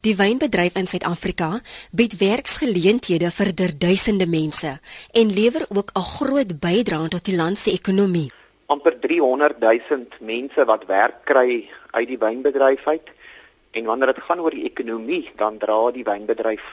Die wynbedryf in Suid-Afrika bied werksgeleenthede vir duisende mense en lewer ook 'n groot bydrae tot die land se ekonomie. amper 300 000 mense wat werk kry uit die wynbedryf uit. En wanneer dit gaan oor die ekonomie, dan dra die wynbedryf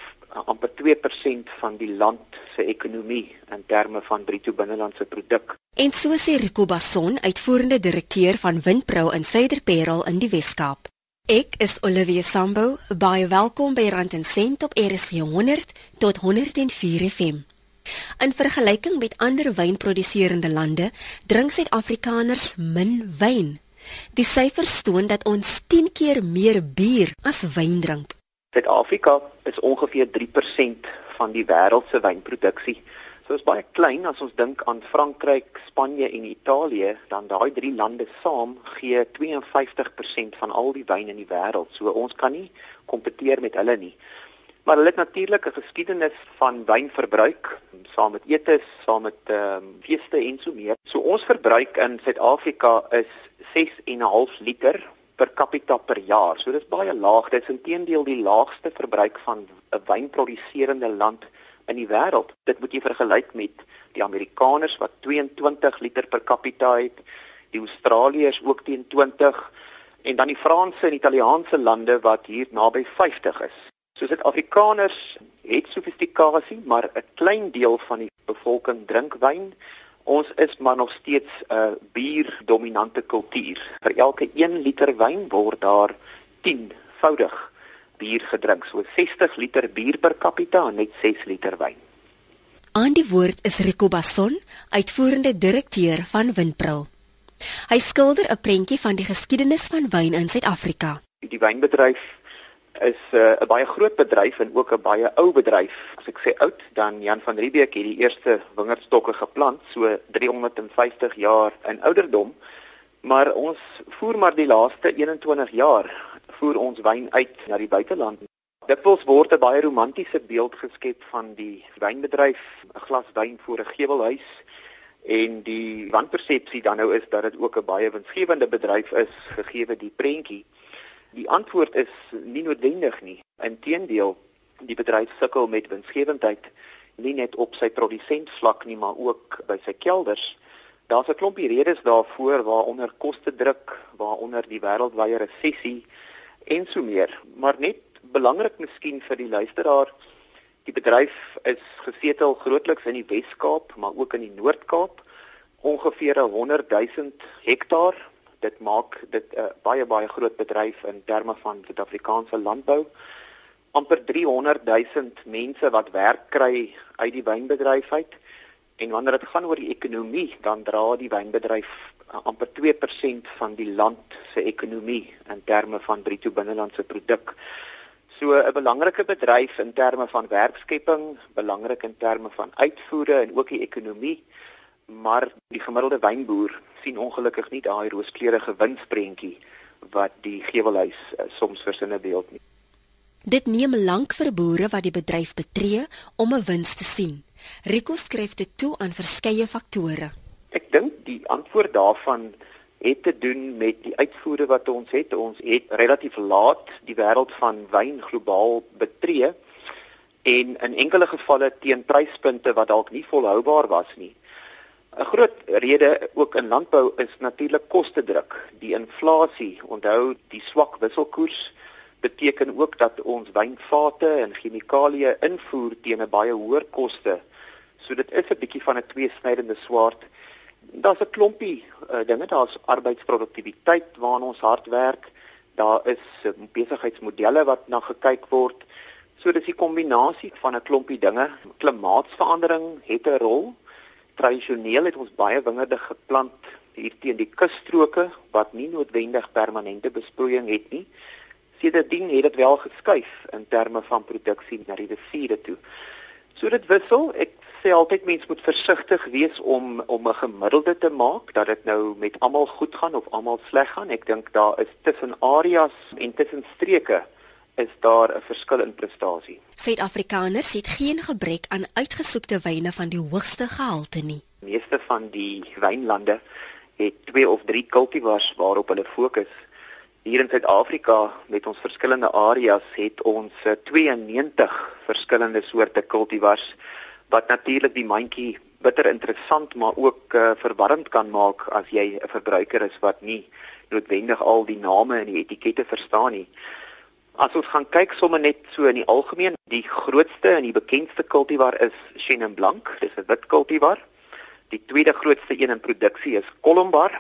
amper 2% van die land se ekonomie in terme van bruto binnelandse produk. En so sê Rico Basson, uitvoerende direkteur van Windpro in Suiderparel in die Wes-Kaap. Ek is Olivia Sambo, baie welkom by Rand en Sent op RSG 100 tot 104 FM. In vergelyking met ander wynproduserende lande, drink Suid-Afrikaners min wyn. Die syfers toon dat ons 10 keer meer bier as wyn drink. Suid-Afrika is ongeveer 3% van die wêreld se wynproduksie. So is baie klein as ons dink aan Frankryk, Spanje en Italië, dan daai drie lande saam gee 52% van al die wyn in die wêreld. So ons kan nie kompeteer met hulle nie. Maar hulle het natuurlik 'n geskiedenis van wynverbruik, saam met etes, saam met ehm um, feeste en so meer. So ons verbruik in Suid-Afrika is 6.5 liter per capita per jaar. So dis baie laag. Dit is intedeel die laagste verbruik van 'n wynproduserende land in die wêreld. Dit moet jy vergelyk met die Amerikaners wat 22 liter per capita het, die Australiërs ook teen 20 en dan die Franse en Italiaanse lande wat hier naby 50 is. So Suid-Afrikaners het sofistikasie, maar 'n klein deel van die bevolking drink wyn. Ons is maar nog steeds 'n uh, bierdominante kultuur. Vir elke 1 liter wyn word daar 10voudig bier gedrink. So 60 liter bier per capita en net 6 liter wyn. Aan die woord is Rico Basson, uitvoerende direkteur van Windpro. Hy skilder 'n prentjie van die geskiedenis van wyn in Suid-Afrika. Die wynbedryf is uh, 'n baie groot bedryf en ook 'n baie ou bedryf. As ek sê oud, dan Jan van Riebeeck het die eerste wingerdstokke geplant so 350 jaar in ouderdom. Maar ons voer maar die laaste 21 jaar voer ons wyn uit na die buiteland. Dikwels word 'n baie romantiese beeld geskep van die wynbedryf, 'n glas wyn voor 'n gevelhuis en die wanpersepsie dan nou is dat dit ook 'n baie winsgewende bedryf is gegee die prentjie. Die antwoord is nie noodwendig nie. Inteendeel, die bedryf sukkel met winsgewendheid nie net op sy produsentvlak nie, maar ook by sy kelders. Daar's 'n klompie redes daarvoor waaronder koste druk, waaronder die wêreldwye resessie en so meer. Maar net belangrik miskien vir die luisteraar, die bedryf is gesetel grootliks in die Wes-Kaap, maar ook in die Noord-Kaap. Ongeveer 100 000 hektaar dit maak dit 'n uh, baie baie groot bedryf in terme van Suid-Afrikaanse landbou. amper 300 000 mense wat werk kry uit die wynbedryf uit. En wanneer dit gaan oor die ekonomie, dan dra die wynbedryf uh, amper 2% van die land se ekonomie in terme van bruto binnelandse produk. So 'n belangrike bedryf in terme van werkskepping, belangrik in terme van uitvoere en ook die ekonomie maar die gemiddelde wynboer sien ongelukkig nie daai rooskleurige winsprentjie wat die gewelhuis uh, soms vir sinne beeld nie. Dit neem lank vir boere wat die bedryf betree om 'n wins te sien. Rico skryf dit toe aan verskeie faktore. Ek dink die antwoord daarvan het te doen met die uitvoere wat ons het. Ons het relatief laat die wêreld van wyn globaal betree en in enkele gevalle teen pryspunte wat dalk nie volhoubaar was nie. 'n Groot rede ook in landbou is natuurlik koste druk. Die inflasie, onthou die swak wisselkoers beteken ook dat ons wynvate en chemikalieë invoer teen 'n baie hoër koste. So dit is 'n bietjie van 'n tweesnydende swaard. Daar's 'n klompie uh, dinge, daar's arbeidsproduktiwiteit waaraan ons hard werk. Daar is uh, besigheidsmodelle wat na gekyk word. So dis die kombinasie van 'n klompie dinge. Klimaatsverandering het 'n rol tradisioneel het ons baie wingerde geplant hier teen die kusstroke wat nie noodwendig permanente besproeiing het nie. Sedertdien het dit wel geskuif in terme van produksie na die riviere toe. So dit wissel. Ek sê altyd mense moet versigtig wees om om 'n gemiddelde te maak dat dit nou met almal goed gaan of almal sleg gaan. Ek dink daar is tussen areas en tussen streke is daar 'n verskil in prestasie. Suid-Afrikaners het geen gebrek aan uitgesoekte wyne van die hoogste gehalte nie. Meeste van die wynlande het twee of drie kultivars waarop hulle fokus. Hier in Suid-Afrika met ons verskillende areas het ons 92 eh, verskillende soorte kultivars wat natuurlik die mandjie bitter interessant maar ook uh, verwarrend kan maak as jy 'n verbruiker is wat nie noodwendig al die name en die etikette verstaan nie. As ons gaan kyk sommer net so in die algemeen, die grootste en die bekendste kultivar is Chenin Blanc, dis 'n wit kultivar. Die tweede grootste een in produksie is Colombar.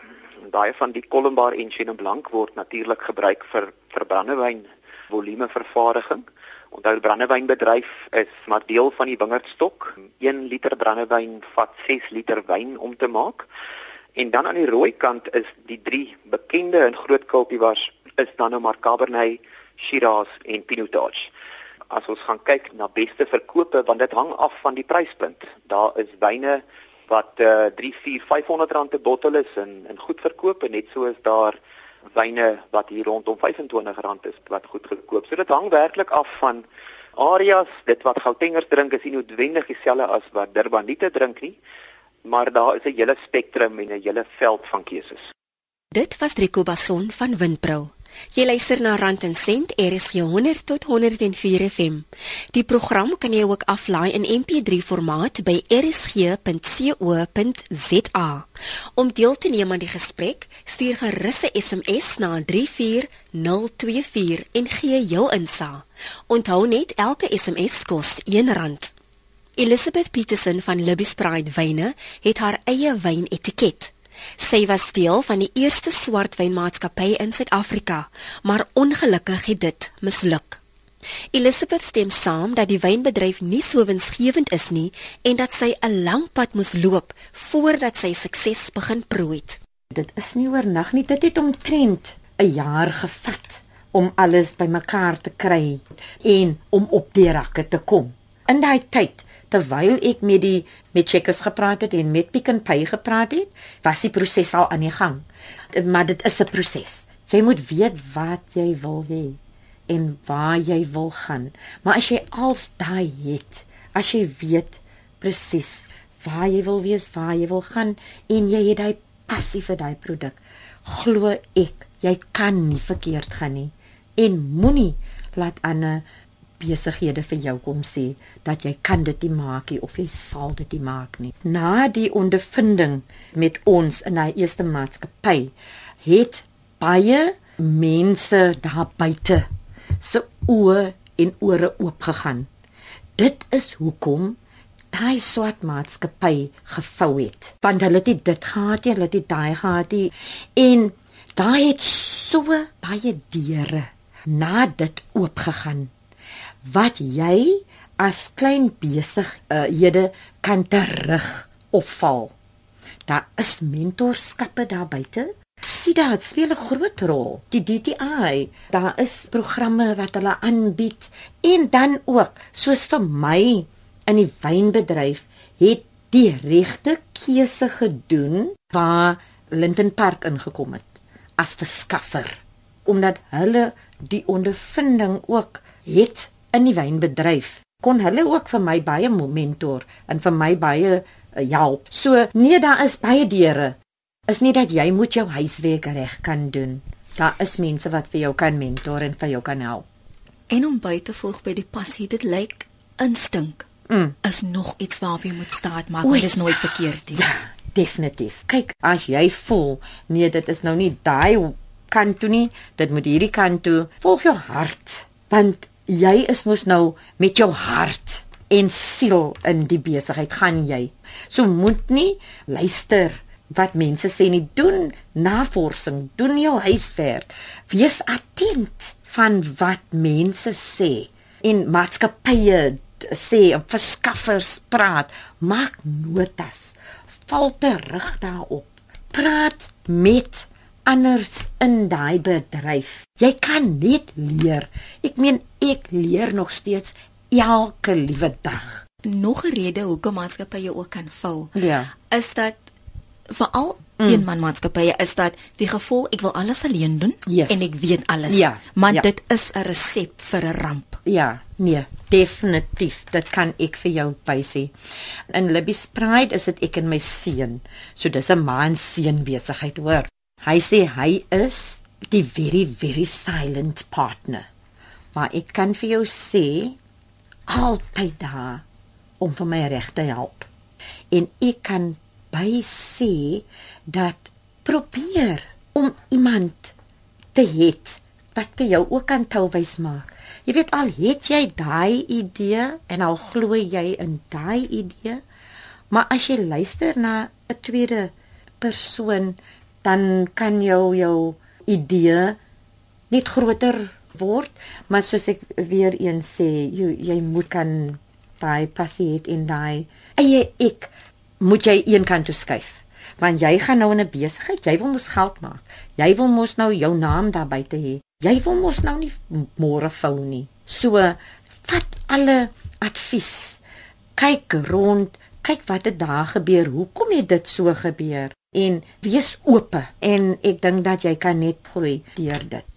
Daai van die Colombar en Chenin Blanc word natuurlik gebruik vir vir brandewyn volumevervaardiging. Onthou brandewynbedryf is maar deel van die wingerdstok. 1 liter brandewyn vat 6 liter wyn om te maak. En dan aan die rooi kant is die drie bekende en groot kultivars is dan nou maar Cabernet, Shiraz en Pinotage. As ons gaan kyk na beste verkope want dit hang af van die pryspunt. Daar is wyne wat uh, 3, 4, 500 rand per bottel is en en goed verkoop en net so is daar wyne wat hier rondom 25 rand is wat goed verkoop. So dit hang werklik af van areas. Dit wat Gautengers drink is nie noodwendig dieselfde as wat Durbanite drink nie, maar daar is 'n hele spektrum en 'n hele veld van keuses. Dit was Rico Basson van Windpro. Jy luister na Rand en Sent RSG 100 tot 104 FM. Die program kan jy ook aflaai in MP3 formaat by rsg.co.za. Om deel te neem aan die gesprek, stuur gerus 'n SMS na 34024 en gee jou insaag. Onthou net elke SMS kos R1. Elizabeth Petersen van Libby's Pride Wyne het haar eie wynetiket. Sy was deel van die eerste swartwynmaatskappy in Suid-Afrika, maar ongelukkig het dit misluk. Elizabeth stem saam dat die wynbedryf nie so winsgewend is nie en dat sy 'n lang pad moes loop voordat sy sukses begin het. Dit is nie oornag nie, dit het omtrent 'n jaar gevat om alles bymekaar te kry en om op die rakke te kom. In daai tyd terwyl ek met die met checkers gepraat het en met Pick n Pay gepraat het, was die proses al aan die gang. Maar dit is 'n proses. Jy moet weet wat jy wil hê en waar jy wil gaan. Maar as jy als daai het, as jy weet presies waar jy wil wees, waar jy wil gaan en jy het daai passie vir daai produk, glo ek, jy kan nie verkeerd gaan nie en moenie laat ander besighede vir jou kom sê dat jy kan dit nie maak nie of jy sal dit nie maak nie. Na die ondervinding met ons in hy eerste maatskappy het baie mense daar buite se oë en ore oop gegaan. Dit is hoekom daai swart maatskappy gevou het. Want hulle het dit gehad, hulle het daai gehad en daai het so baie deure na dit oop gegaan wat jy as klein besighede uh, kan terug opval. Daar is mentorskappe daar buite. Sien dit speel 'n groot rol. Die DTI, daar is programme wat hulle aanbied en dan ook soos vir my in die wynbedryf het die regte keuse gedoen waar Linden Park ingekom het as verskaffer omdat hulle die ondervinding ook het in die wynbedryf kon hulle ook vir my baie mentor en vir my baie uh, help. So nee, daar is baie deure. Is nie dat jy moet jou huiswerk reg kan doen. Daar is mense wat vir jou kan mentor en vir jou kan help. En om by te volg by die passie, dit lyk instink. Mm. Is nog iets waarop jy moet staat maak, maar dit is nooit verkeerd nie. Ja, definitief. Kyk, as jy voel nee, dit is nou nie daai kant toe nie, dit moet hierdie kant toe. Volg jou hart, want jy is mos nou met jou hart en siel in die besigheid gaan jy. So moet nie luister wat mense sê nie, doen navorsing, doen jou huiswerk. Wees attent van wat mense sê en maatskappye sê en verskaffers praat. Maak notas. Val terug daarop. Praat met anders in daai bedryf. Jy kan net leer. Ek meen ek leer nog steeds elke liewe dag. Nog 'n rede hoekom maatskappye ook kan vou. Ja. Is dat veral mm. een man maatskappye is dat die gevoel ek wil alles alleen doen yes. en ek weet alles. Ja. Maar ja. dit is 'n resep vir 'n ramp. Ja, nee, definitief. Dit kan ek vir jou wysê. In Libby's Pride is dit ek en my seun. So dis 'n man seun besigheid, hoor. Hy sê hy is die very very silent partner. Maar ek kan vir jou sê altyd daar om vir my reg te help. En ek kan by sê dat probeer om iemand te hê wat vir jou ook kan touwys maak. Jy weet al het jy daai idee en al glo jy in daai idee, maar as jy luister na 'n tweede persoon, dan kan jou jou idee net groter word, maar soos ek weer eens sê, jy jy moet kan daai passie hê en daai eie ek moet jy een kant toe skuif. Want jy gaan nou in 'n besigheid, jy wil mos geld maak. Jy wil mos nou jou naam daar buite hê. Jy wil mos nou nie môre vou nie. So vat alle advies. Kyk rond, kyk wat het daar gebeur. Hoekom het dit so gebeur? En wees oop en ek dink dat jy kan net groei deur dit.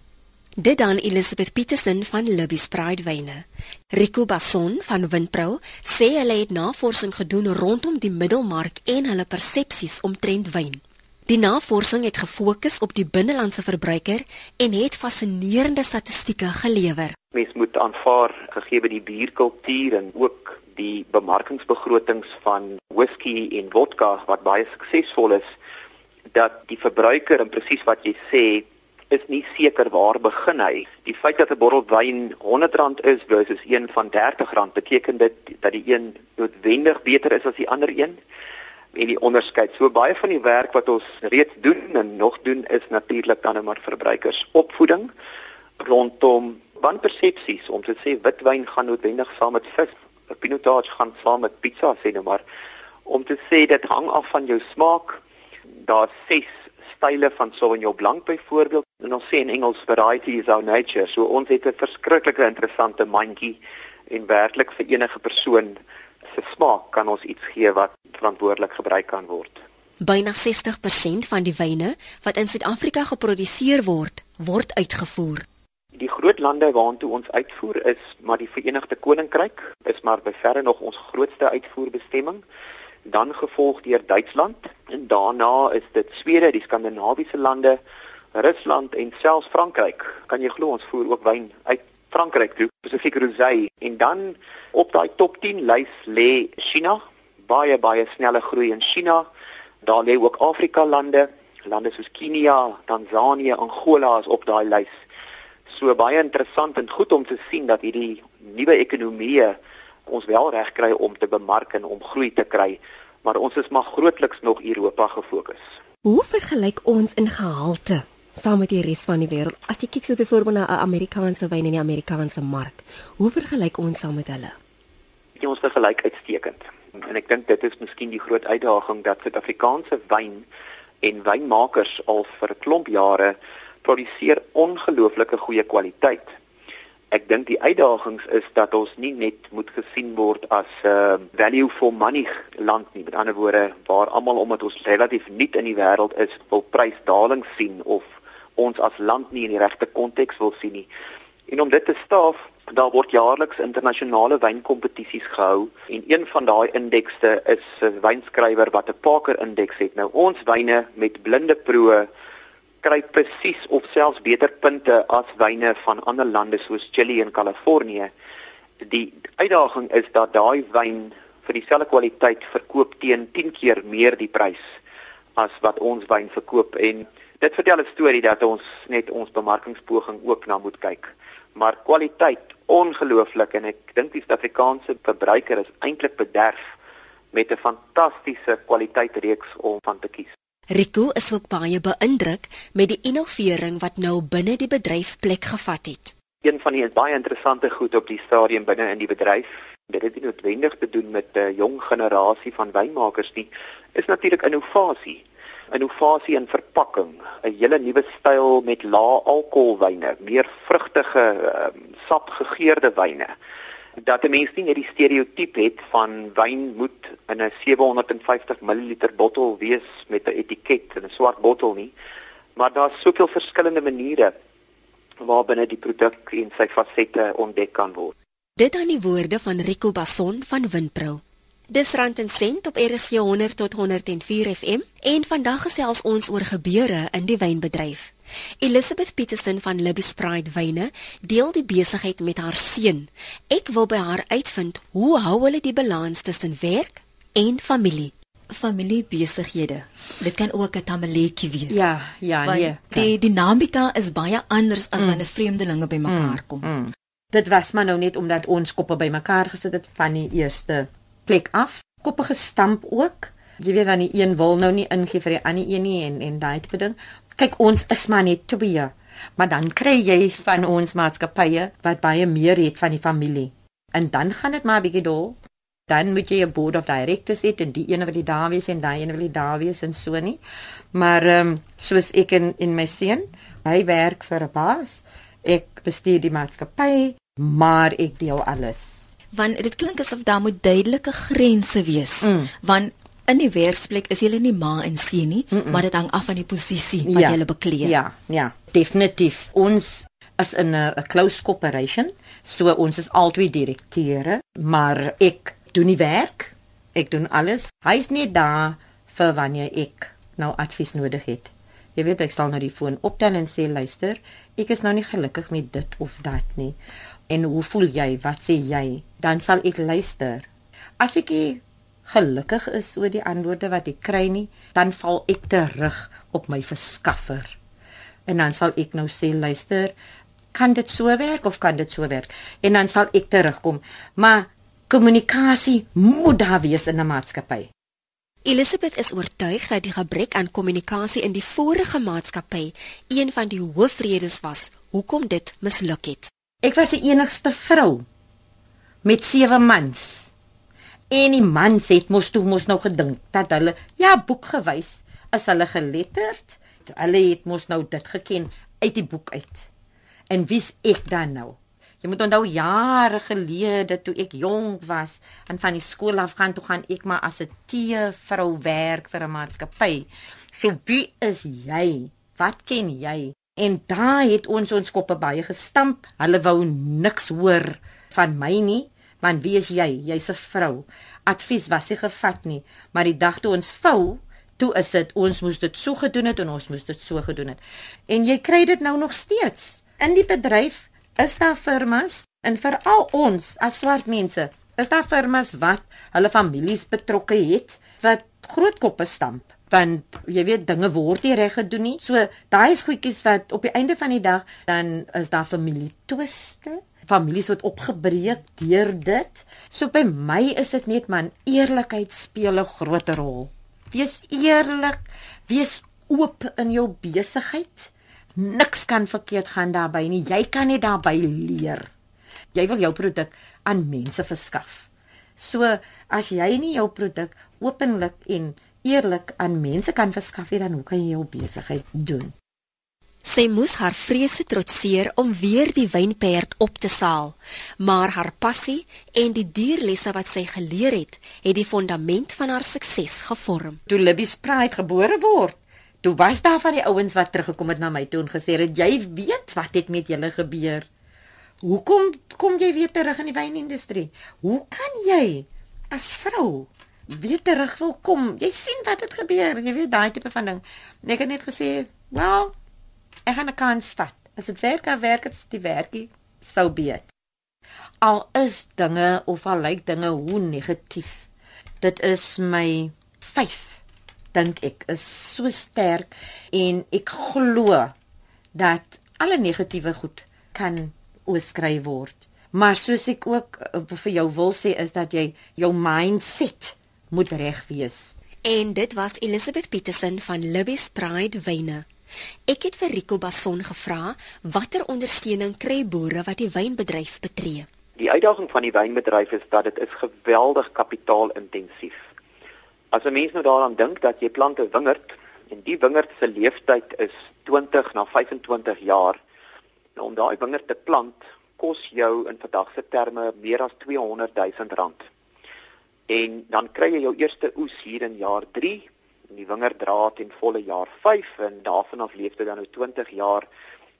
Dit dan Elizabeth Petersen van Libby's Pride Wyne. Rico Basson van Windpro sê hulle het navorsing gedoen rondom die middelmark en hulle persepsies omtrent wyn. Die navorsing het gefokus op die binnelandse verbruiker en het fascinerende statistieke gelewer. Mens moet aanvaar gegee die bierkultuur en ook die bemarkingsbegrotings van whisky en vodka wat baie suksesvol is dat die verbruiker en presies wat jy sê is nie seker waar begin hy. Die feit dat 'n bottel wyn R100 is versus een van R30 beteken dit dat die een noodwendig beter is as die ander een en die onderskeid. So baie van die werk wat ons reeds doen en nog doen is natuurlik dan net maar verbruikersopvoeding rondom wanpersepsies om te sê witwyn gaan noodwendig saam met vis, pinotage gaan saam met pizza sê nou maar om te sê dit hang af van jou smaak. Daar's 6 style van Sauvignon Blanc byvoorbeeld. En ons sê in Engels variety is our nature. So ons het 'n verskriklike interessante mandjie en werklik vir enige persoon se smaak kan ons iets gee wat verantwoordelik gebruik kan word. Byna 60% van die wyne wat in Suid-Afrika geproduseer word, word uitgevoer. Die groot lande waartoe ons uitvoer is, maar die Verenigde Koninkryk is maar by verre nog ons grootste uitvoerbestemming dan gevolg deur Duitsland en daarna is dit Swede, die Skandinawiese lande, Rusland en selfs Frankryk. Kan jy glo ons voer ook wyn uit Frankryk toe, spesifiek rosé en dan op daai top 10 lys lê China, baie baie snelle groei in China. Daar lê ook Afrika lande, lande soos Kenia, Tansanië, Angola is op daai lys. So baie interessant en goed om te sien dat hierdie nuwe ekonomieë ons wel reg kry om te bemark en om groei te kry, maar ons is maar grootliks nog Europa gefokus. Hoe vergelyk ons in gehalte saam met die res van die wêreld? As jy kyk so byvoorbeeld na 'n Amerikaanse wyn in die Amerikaanse mark, hoe vergelyk ons saam met hulle? Ja, ons vergelyk uitstekend. En ek dink dit is miskien die groot uitdaging dat Suid-Afrikaanse wyn en wynmakers al vir 'n klomp jare produseer ongelooflike goeie kwaliteit ek dink die uitdagings is dat ons nie net moet gesien word as 'n uh, value for money land nie. Met ander woorde, waar almal omdat ons relatief nuut in die wêreld is, wil prysdalings sien of ons as land nie in die regte konteks wil sien nie. En om dit te staaf, daar word jaarliks internasionale wynkompetisies gehou en een van daai indekste is 'n wynskrywer wat 'n Parker indeks het. Nou ons wyne met blinde proe kry presies of selfs beter punte as wyne van ander lande soos Chili en Kalifornië. Die uitdaging is dat daai wyn vir dieselfde kwaliteit verkoop teen 10 keer meer die prys as wat ons wyn verkoop en dit vertel 'n storie dat ons net ons bemarkingspoging ook na moet kyk. Maar kwaliteit ongelooflik en ek dink die Suid-Afrikaanse verbruiker is eintlik bederf met 'n fantastiese kwaliteitreeks om van te kies. Rico is ook baie beïndruk met die innovering wat nou binne die bedryf plek gevat het. Een van die baie interessante goed op die stadium binne in die bedryf, dit het nie noodwendig te doen met 'n uh, jong generasie van wynmakers nie, is natuurlik innovasie. Innovasie in verpakking, 'n hele nuwe styl met lae alkoholwyne, meer vrugtige, um, sapgegeurde wyne dat 'n mens nie net die stereotype het van wyn moet in 'n 750 ml bottel wees met 'n etiket en 'n swart bottel nie, maar daar's soveel verskillende maniere waarbinne die produk en sy fasette ontdek kan word. Dit aan die woorde van Rico Basson van Winpro. Dis Rand en Sent op RSG 100 tot 104 FM en vandag gesels ons oor gebeure in die wynbedryf. Elizabeth Petersen van Libby's Pride Wyne deel die besigheid met haar seun. Ek wil by haar uitvind hoe hou hulle die balans tussen werk en familie? Familiebesighede. Dit kan ook 'n tamaletjie wees. Ja, ja, Want nee. Die dinamika is baie anders as Mm. wanneer vreemdelinge bymekaar kom. Mm. Dit was maar nou net omdat ons koppe bymekaar gesit het van die eerste plek af. Koppe gestamp ook. Jy weet dan die een wil nou nie ingee vir die ander een nie en en daai tipe ding. Kyk, ons is maar net twee. Maar dan kry jy van ons maatskappye wat baie meer het van die familie. En dan gaan dit maar 'n bietjie dol. Dan moet jy 'n board of directors hê en die ene wil die daar wees en daai ene wil die daar wees en so nie. Maar ehm um, soos ek in in my seun, hy werk vir 'n baas. Ek bestuur die maatskappy, maar ek deel alles. Want dit klink asof daar moet duidelike grense wees. Mm. Want in die werksplek is jy nie ma en seun nie, Mm -mm. maar dit hang af van die posisie wat jy beklee. Ja, ja, definitief. Ons is in 'n 'n close corporation, so ons is albei direkteure, maar ek doen die werk. Ek doen alles. Hy's net daar vir wanneer ek nou advies nodig het. Jy weet ek sal nou die foon optel en sê luister, ek is nou nie gelukkig met dit of dat nie. En hoe voel jy? Wat sê jy? Dan sal ek luister. As ek gelukkig is oor die antwoorde wat ek kry nie, dan val ek terug op my verskaffer. En dan sal ek nou sê, luister, kan dit so werk of kan dit so werk? En dan sal ek terugkom. Maar kommunikasie moet daar wees in 'n maatskappy. Elizabeth is oortuig dat die gebrek aan kommunikasie in die vorige maatskappy een van die hoofredes was hoekom dit misluk het. Ek was die enigste vrou met sewe mans. En die mans het mos toe mos nou gedink dat hulle ja, boek gewys is hulle geletterd. Hulle het mos nou dit geken uit die boek uit. En wie's ek dan nou? Jy moet onthou jare gelede toe ek jonk was en van die skool af gaan toe gaan ek maar as 'n teevrou werk vir 'n maatskappy. So wie is jy? Wat ken jy? En daar het ons ons koppe baie gestamp. Hulle wou niks hoor van my nie. Man, wie is jy? Jy's 'n vrou. Advies was nie gevat nie, maar die dag toe ons vou, toe is dit ons moes dit so gedoen het en ons moes dit so gedoen het. En jy kry dit nou nog steeds. In die bedryf is daar firmas en veral ons as swart mense, is daar firmas wat hulle families betrokke het wat groot koppe stamp want jy weet dinge word nie reg gedoen nie. So daai is goedjies wat op die einde van die dag dan is daar familietwiste. Families word opgebreek deur dit. So by my is dit net man eerlikheid speel 'n groot rol. Wees eerlik, wees oop in jou besigheid. Niks kan verkeerd gaan daarbey nie. Jy kan net daarbey leer. Jy wil jou produk aan mense verskaf. So as jy nie jou produk openlik en eerlik aan mense kan verskaf nie, dan hoe kan jy jou besigheid doen? Sy moes haar vrese trotseer om weer die wynperd op te saal, maar haar passie en die dierlesse wat sy geleer het, het die fondament van haar sukses gevorm. Toe Libby's Pride gebore word, toe was daar van die ouens wat teruggekom het na my toe en gesê het jy weet wat het met julle gebeur. Hoekom kom jy weer terug in die wynindustrie? Hoe kan jy as vrou weer terug wil kom? Jy sien wat het gebeur, jy weet daai tipe van ding. En ek het net gesê, "Wel, ek gaan 'n kans vat. As dit werk, dan werk dit, as dit nie werk nie, sou beet." Al is dinge of al lyk dinge hoe negatief. Dit is my vyf dink ek is so sterk en ek glo dat alle negatiewe goed kan oorskry word. Maar soos ek ook uh, vir jou wil sê is dat jy jou mindset moet reg wees. En dit was Elizabeth Petersen van Libby's Pride Wyne. Ek het vir Rico Basson gevra watter ondersteuning kry boere wat die wynbedryf betree. Die uitdaging van die wynbedryf is dat dit is geweldig kapitaalintensief. As 'n mens nou daaraan dink dat jy plant 'n wingerd en die wingerd se lewensduur is 20 na 25 jaar, nou om daai wingerd te plant kos jou in vandag se terme meer as 200 000 rand. En dan kry jy jou eerste oes hier in jaar 3 en die wingerd dra ten volle jaar 5 en daarvan af leef dit dan nou 20 jaar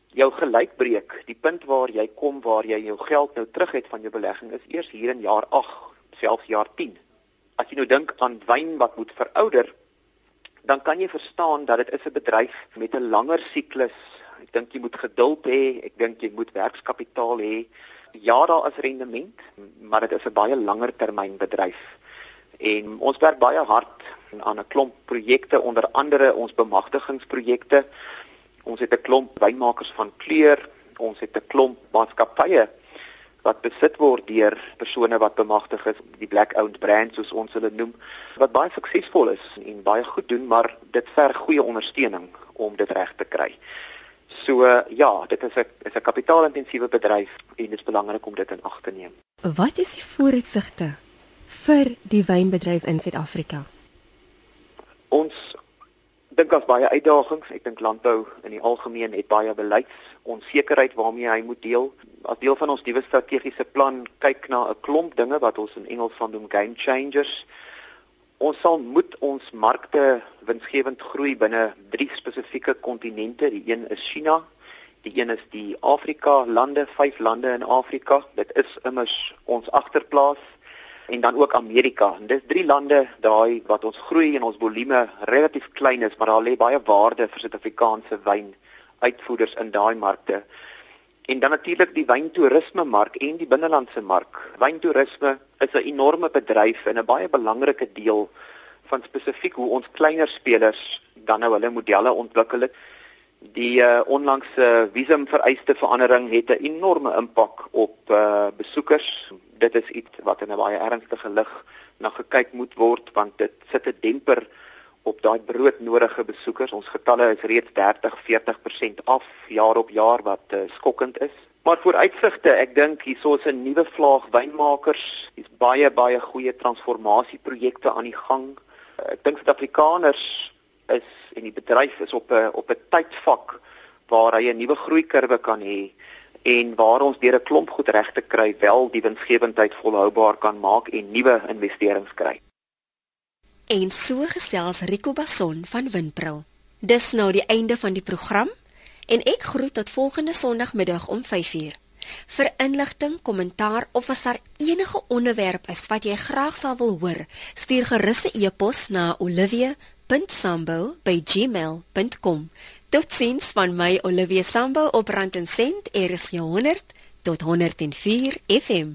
jou gelykbreek, die punt waar jy kom waar jy jou geld nou terug het van jou belegging is eers hier in jaar 8, selfs jaar 10. As jy nou dink aan wyn wat moet verouder, dan kan jy verstaan dat dit is 'n bedryf met 'n langer siklus. Ek dink jy moet geduld hê, ek dink jy moet werkskapitaal hê. Ja, daar is rendement, maar dit is 'n baie langer termyn bedryf. En ons werk baie hard aan 'n klomp projekte, onder andere ons bemagtigingsprojekte. Ons het 'n klomp wynmakers van kleur, ons het 'n klomp maatskappye wat besit word deur persone wat bemagtig is, die black owned brands soos ons hulle noem, wat baie suksesvol is en baie goed doen, maar dit verg goeie ondersteuning om dit reg te kry. So ja, dit is 'n is 'n kapitaalintensiewe bedryf en dit is belangrik om dit in ag te neem. Wat is die vooruitsigte vir die wynbedryf in Suid-Afrika? Ons dink daar's baie uitdagings. Ek dink landbou in die algemeen het baie beleidsonsekerheid waarmee hy moet deel. As deel van ons nuwe strategiese plan kyk na 'n klomp dinge wat ons in Engels van noem game changers. Ons sal moet ons markte winsgewend groei binne drie spesifieke kontinente. Die een is China, die een is die Afrika lande, vyf lande in Afrika. Dit is immers ons agterplaas en dan ook Amerika. En dis drie lande daai wat ons groei en ons volume relatief klein is, maar daar lê baie waarde vir Suid-Afrikaanse wyn uitvoerders in daai markte. En dan natuurlik die wyntoerisme mark en die binnelandse mark. Wyntoerisme is 'n enorme bedryf en 'n baie belangrike deel van spesifiek hoe ons kleiner spelers dan nou hulle modelle ontwikkel het. Die uh, onlangse visumvereiste verandering het 'n enorme impak op uh, besoekers dit is iets wat in 'n baie ernstige lig na gekyk moet word want dit sit 'n demper op daai broodnodige besoekers. Ons getalle is reeds 30-40% af jaar op jaar wat uh, skokkend is. Maar vooruitsigte, ek dink hierso is 'n nuwe vlaag wynmakers. Hier's baie baie goeie transformasieprojekte aan die gang. Uh, ek dink Suid-Afrikaners is en die bedryf is op 'n op 'n tydvak waar hy 'n nuwe groeikurwe kan hê en waar ons deur 'n klomp goed reg te kry wel die winsgewendheid volhoubaar kan maak en nuwe investerings kry. En so gesels Rico Bason van Windbril. Dis nou die einde van die program en ek groet tot volgende Sondagmiddag om 5uur. Vir inligting, kommentaar of as daar enige onderwerp is wat jy graag sal wil hoor, stuur gerus 'n e-pos na olivia.sambo@gmail.com. Totsiens van my Olivia Sambo op Rand en Sent, RSG 100 tot 104 FM.